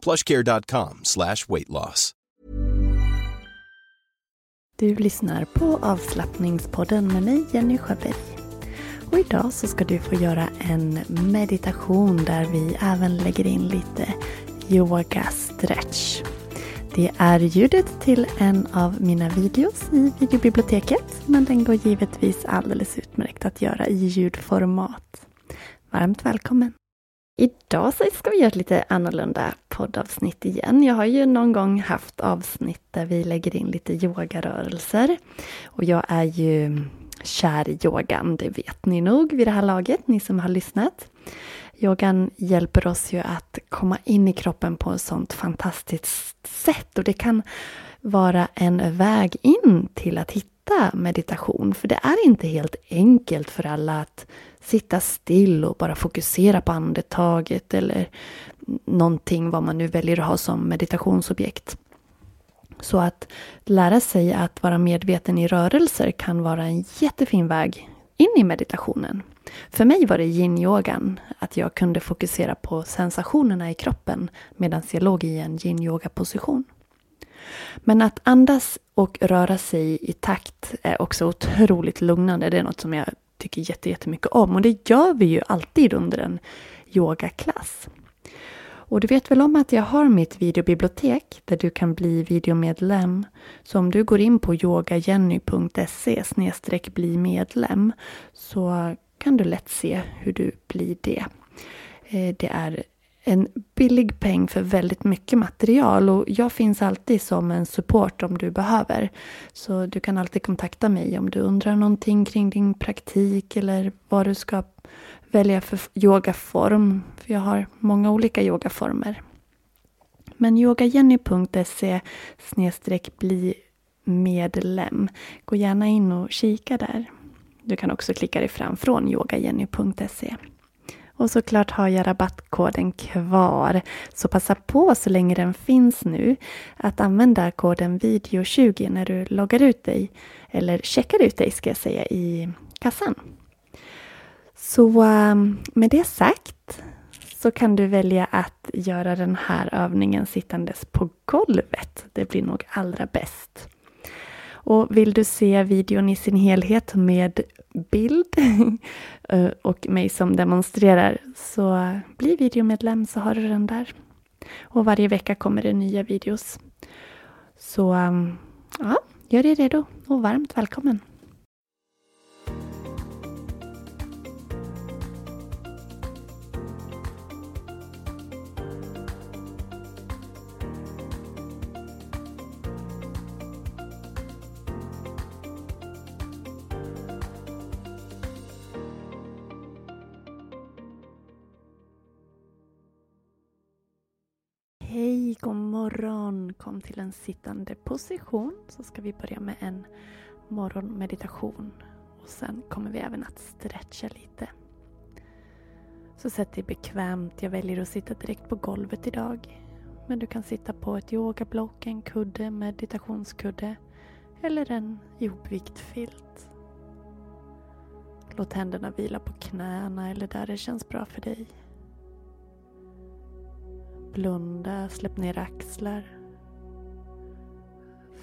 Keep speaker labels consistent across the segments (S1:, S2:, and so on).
S1: plushcare.com slash weight loss.
S2: Du lyssnar på avslappningspodden med mig Jenny Sjöberg. Och idag så ska du få göra en meditation där vi även lägger in lite yoga stretch. Det är ljudet till en av mina videos i videobiblioteket men den går givetvis alldeles utmärkt att göra i ljudformat. Varmt välkommen! Idag så ska vi göra ett lite annorlunda poddavsnitt igen. Jag har ju någon gång haft avsnitt där vi lägger in lite yogarörelser. Och jag är ju kär i yogan, det vet ni nog vid det här laget, ni som har lyssnat. Yogan hjälper oss ju att komma in i kroppen på ett sånt fantastiskt sätt och det kan vara en väg in till att hitta meditation. För det är inte helt enkelt för alla att sitta still och bara fokusera på andetaget eller någonting vad man nu väljer att ha som meditationsobjekt. Så att lära sig att vara medveten i rörelser kan vara en jättefin väg in i meditationen. För mig var det yin-yogan, att jag kunde fokusera på sensationerna i kroppen medan jag låg i en yin-yoga-position. Men att andas och röra sig i takt är också otroligt lugnande. Det är något som jag tycker jättemycket om och det gör vi ju alltid under en yogaklass. Och du vet väl om att jag har mitt videobibliotek där du kan bli videomedlem. Så om du går in på yogajenny.se bli medlem så kan du lätt se hur du blir det. Eh, det är en billig peng för väldigt mycket material och jag finns alltid som en support om du behöver. Så du kan alltid kontakta mig om du undrar någonting kring din praktik eller vad du ska välja för yogaform. För jag har många olika yogaformer. Men yogajenny.se bli medlem. Gå gärna in och kika där. Du kan också klicka dig fram från yogajenny.se. Och såklart har jag rabattkoden kvar. Så passa på så länge den finns nu att använda koden video20 när du loggar ut dig, eller checkar ut dig ska jag säga, i kassan. Så ehm, med det sagt så kan du välja att göra den här övningen sittandes på golvet. Det blir nog allra bäst. Och vill du se videon i sin helhet med bild eh, och mig som demonstrerar så bli videomedlem så har du den där. Och varje vecka kommer det nya videos. Så ehm, ja, gör dig redo och varmt välkommen! Kom till en sittande position så ska vi börja med en morgonmeditation. Och sen kommer vi även att stretcha lite. Så sätt dig bekvämt. Jag väljer att sitta direkt på golvet idag. Men du kan sitta på ett yogablock, en kudde, meditationskudde eller en ihopvikt filt. Låt händerna vila på knäna eller där det känns bra för dig. Blunda, släpp ner axlar.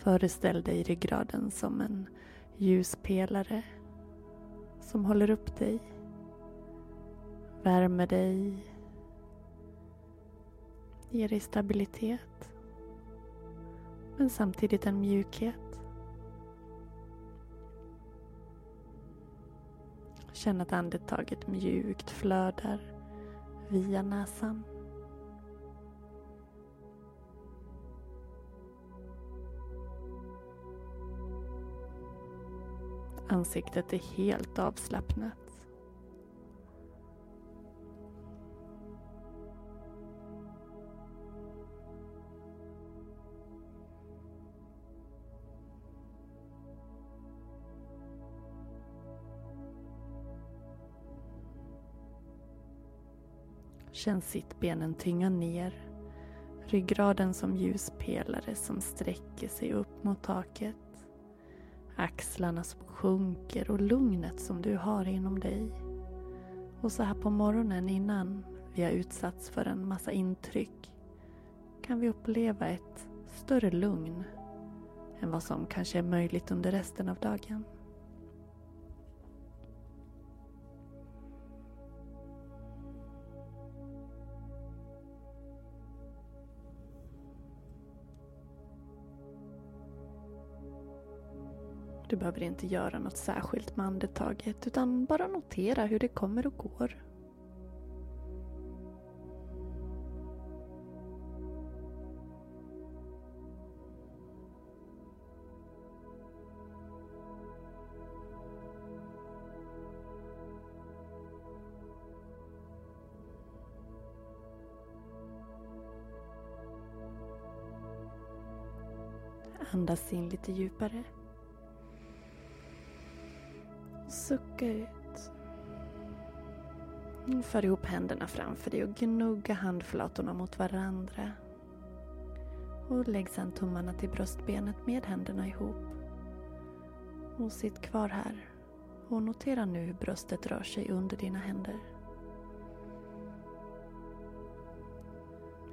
S2: Föreställ dig ryggraden som en ljuspelare som håller upp dig, värmer dig, ger dig stabilitet men samtidigt en mjukhet. Känn att andetaget mjukt flödar via näsan. Ansiktet är helt avslappnat. Känn sittbenen tynga ner. Ryggraden som ljuspelare som sträcker sig upp mot taket. Axlarna som sjunker och lugnet som du har inom dig. Och så här på morgonen innan vi har utsatts för en massa intryck kan vi uppleva ett större lugn än vad som kanske är möjligt under resten av dagen. Du behöver inte göra något särskilt med andetaget utan bara notera hur det kommer och går. Andas in lite djupare. Sucka ut. För ihop händerna framför dig och gnugga handflatorna mot varandra. Och lägg sedan tummarna till bröstbenet med händerna ihop. Och sitt kvar här. Och notera nu hur bröstet rör sig under dina händer.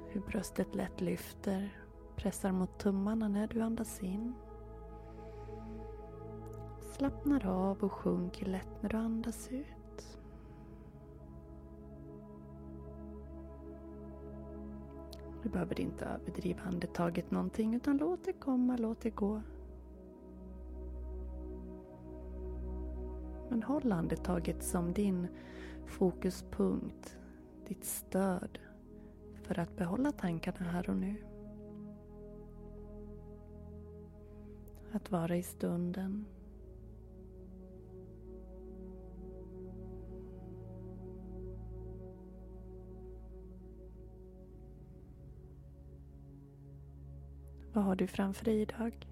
S2: Hur bröstet lätt lyfter, pressar mot tummarna när du andas in slappnar av och sjunker lätt när du andas ut. Du behöver inte överdriva andetaget någonting utan låt det komma, låt det gå. Men håll andetaget som din fokuspunkt, ditt stöd för att behålla tankarna här och nu. Att vara i stunden. Vad har du framför dig idag?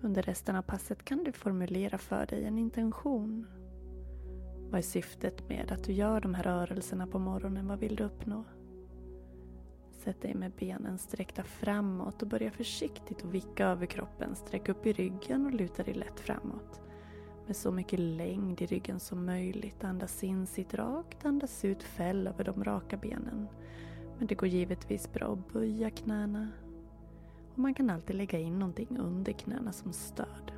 S2: Under resten av passet kan du formulera för dig en intention. Vad är syftet med att du gör de här rörelserna på morgonen? Vad vill du uppnå? Sätt dig med benen sträckta framåt och börja försiktigt att vicka över kroppen. Sträck upp i ryggen och luta dig lätt framåt. Med så mycket längd i ryggen som möjligt. Andas in, sitt rakt. Andas ut, fäll över de raka benen. Men det går givetvis bra att böja knäna. Och man kan alltid lägga in någonting under knäna som stöd.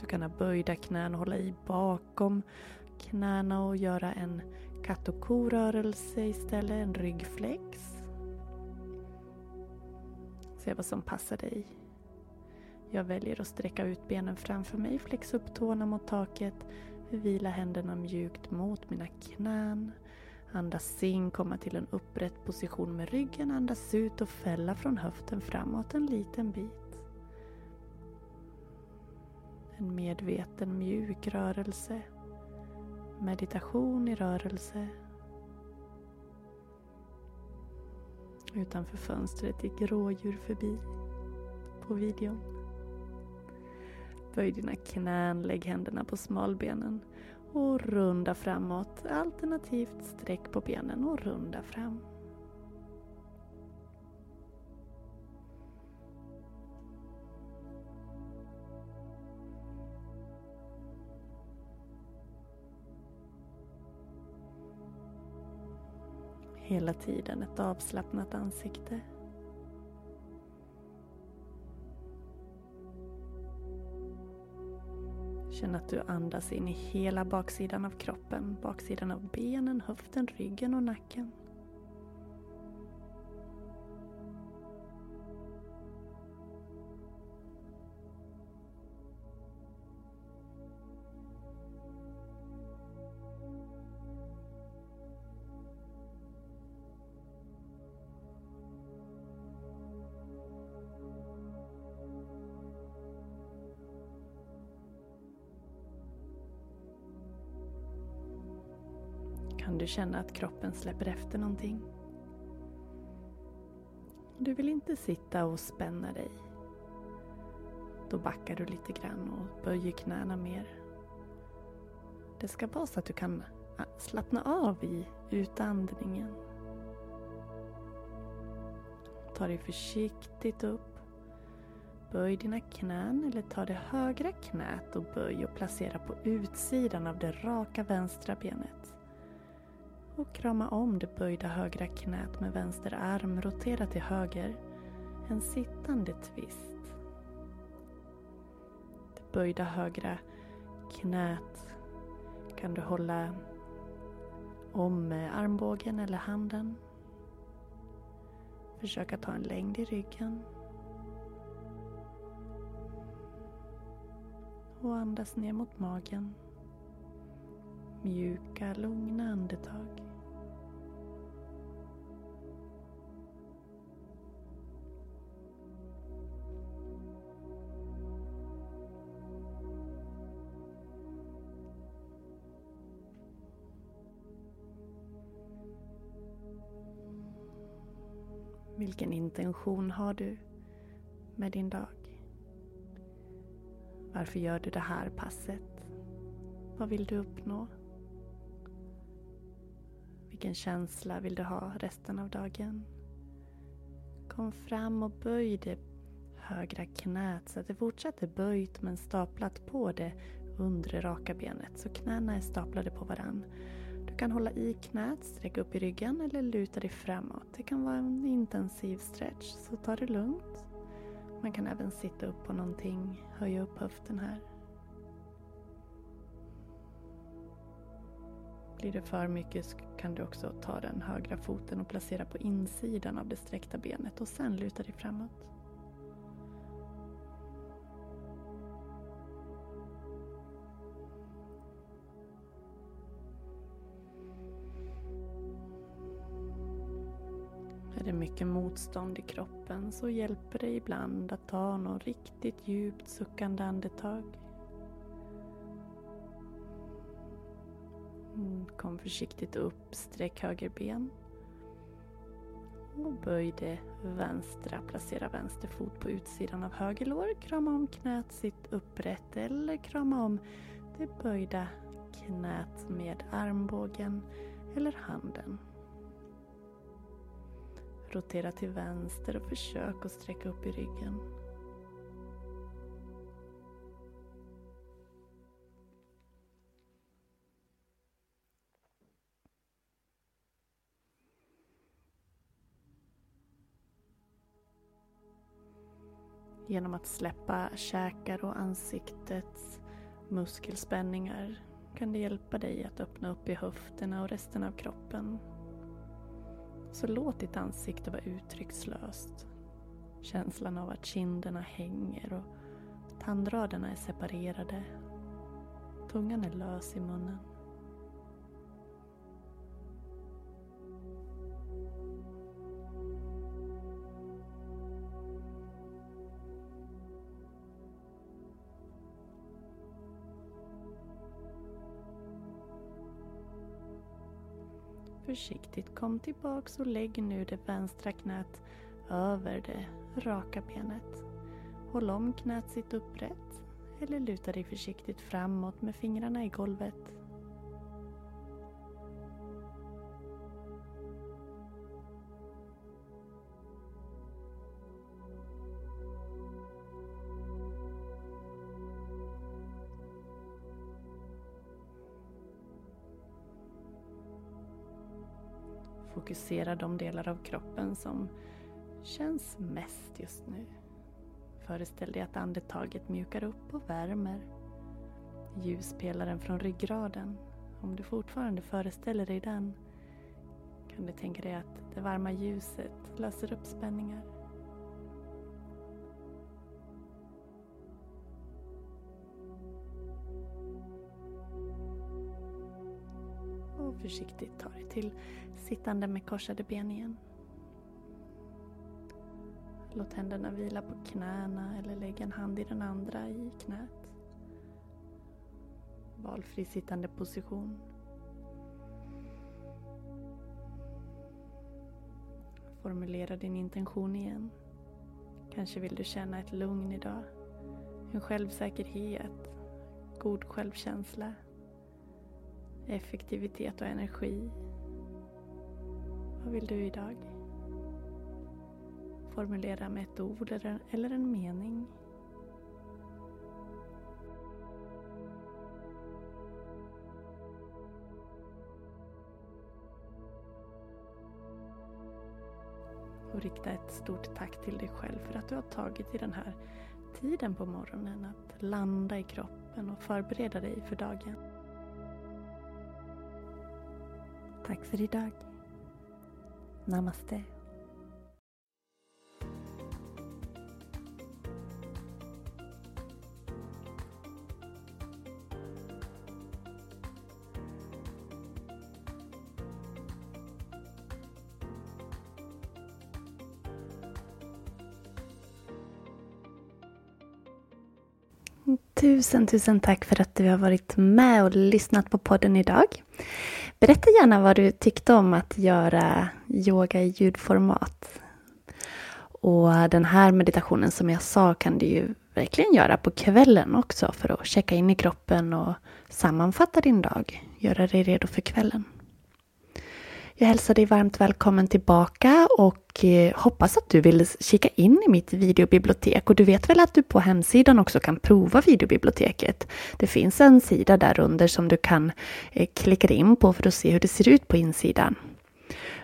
S2: Du kan ha böjda knän och hålla i bakom knäna och göra en katt och korörelse istället, en ryggflex. Se vad som passar dig. Jag väljer att sträcka ut benen framför mig, flexa upp tårna mot taket, vila händerna mjukt mot mina knän Andas in, komma till en upprätt position med ryggen. Andas ut och fälla från höften framåt en liten bit. En medveten mjuk rörelse. Meditation i rörelse. Utanför fönstret gick rådjur förbi på videon. Böj dina knän, lägg händerna på smalbenen och runda framåt, alternativt sträck på benen och runda fram. Hela tiden ett avslappnat ansikte. Känn att du andas in i hela baksidan av kroppen, baksidan av benen, höften, ryggen och nacken. Kan du känna att kroppen släpper efter någonting. Du vill inte sitta och spänna dig. Då backar du lite grann och böjer knäna mer. Det ska vara så att du kan äh, slappna av i utandningen. Ta dig försiktigt upp. Böj dina knän eller ta det högra knät och böj och placera på utsidan av det raka vänstra benet och krama om det böjda högra knät med vänster arm. Rotera till höger. En sittande twist. Det böjda högra knät kan du hålla om med armbågen eller handen. Försök att ta en längd i ryggen. Och andas ner mot magen. Mjuka, lugna andetag. Vilken intention har du med din dag? Varför gör du det här passet? Vad vill du uppnå? Vilken känsla vill du ha resten av dagen? Kom fram och böj det högra knät så att det fortsätter böjt men staplat på det undre raka benet. Så knäna är staplade på varann. Du kan hålla i knät, sträcka upp i ryggen eller luta dig framåt. Det kan vara en intensiv stretch, så ta det lugnt. Man kan även sitta upp på någonting, höja upp höften här. Blir det för mycket kan du också ta den högra foten och placera på insidan av det sträckta benet och sen luta dig framåt. Mycket motstånd i kroppen så hjälper det ibland att ta något riktigt djupt suckande andetag. Mm, kom försiktigt upp, sträck höger ben. Och böj det vänstra, placera vänster fot på utsidan av höger lår. Krama om knät, sitt upprätt eller krama om det böjda knät med armbågen eller handen. Rotera till vänster och försök att sträcka upp i ryggen. Genom att släppa käkar och ansiktets muskelspänningar kan det hjälpa dig att öppna upp i höfterna och resten av kroppen så låt ditt ansikte vara uttryckslöst. Känslan av att kinderna hänger och tandraderna är separerade. Tungan är lös i munnen. Försiktigt kom tillbaks och lägg nu det vänstra knät över det raka benet. Håll om knät sitt upprätt eller luta dig försiktigt framåt med fingrarna i golvet. Fokusera de delar av kroppen som känns mest just nu. Föreställ dig att andetaget mjukar upp och värmer. Ljuspelaren från ryggraden, om du fortfarande föreställer dig den, kan du tänka dig att det varma ljuset löser upp spänningar. Försiktigt ta dig till sittande med korsade ben igen. Låt händerna vila på knäna eller lägg en hand i den andra i knät. Valfri sittande position. Formulera din intention igen. Kanske vill du känna ett lugn idag. En självsäkerhet, god självkänsla, effektivitet och energi. Vad vill du idag? Formulera med ett ord eller en mening. Och rikta ett stort tack till dig själv för att du har tagit i den här tiden på morgonen att landa i kroppen och förbereda dig för dagen. Tack för idag. Namaste. Tusen, tusen tack för att du har varit med och lyssnat på podden idag. Berätta gärna vad du tyckte om att göra yoga i ljudformat. Och den här meditationen som jag sa kan du ju verkligen göra på kvällen också för att checka in i kroppen och sammanfatta din dag. Göra dig redo för kvällen. Jag hälsar dig varmt välkommen tillbaka och eh, hoppas att du vill kika in i mitt videobibliotek. Och du vet väl att du på hemsidan också kan prova videobiblioteket. Det finns en sida där under som du kan eh, klicka in på för att se hur det ser ut på insidan.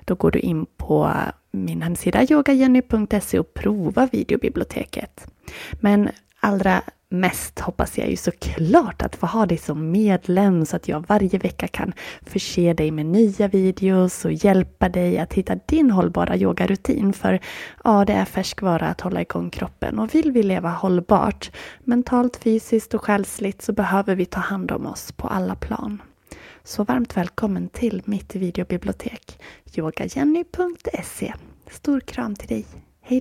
S2: Då går du in på eh, min hemsida yogajenny.se och prova videobiblioteket. Men allra mest hoppas jag ju såklart att få ha dig som medlem så att jag varje vecka kan förse dig med nya videos och hjälpa dig att hitta din hållbara yogarutin. För ja, det är färskvara att hålla igång kroppen och vill vi leva hållbart, mentalt, fysiskt och själsligt så behöver vi ta hand om oss på alla plan. Så varmt välkommen till mitt videobibliotek yogajenny.se. Stor kram till dig. Hej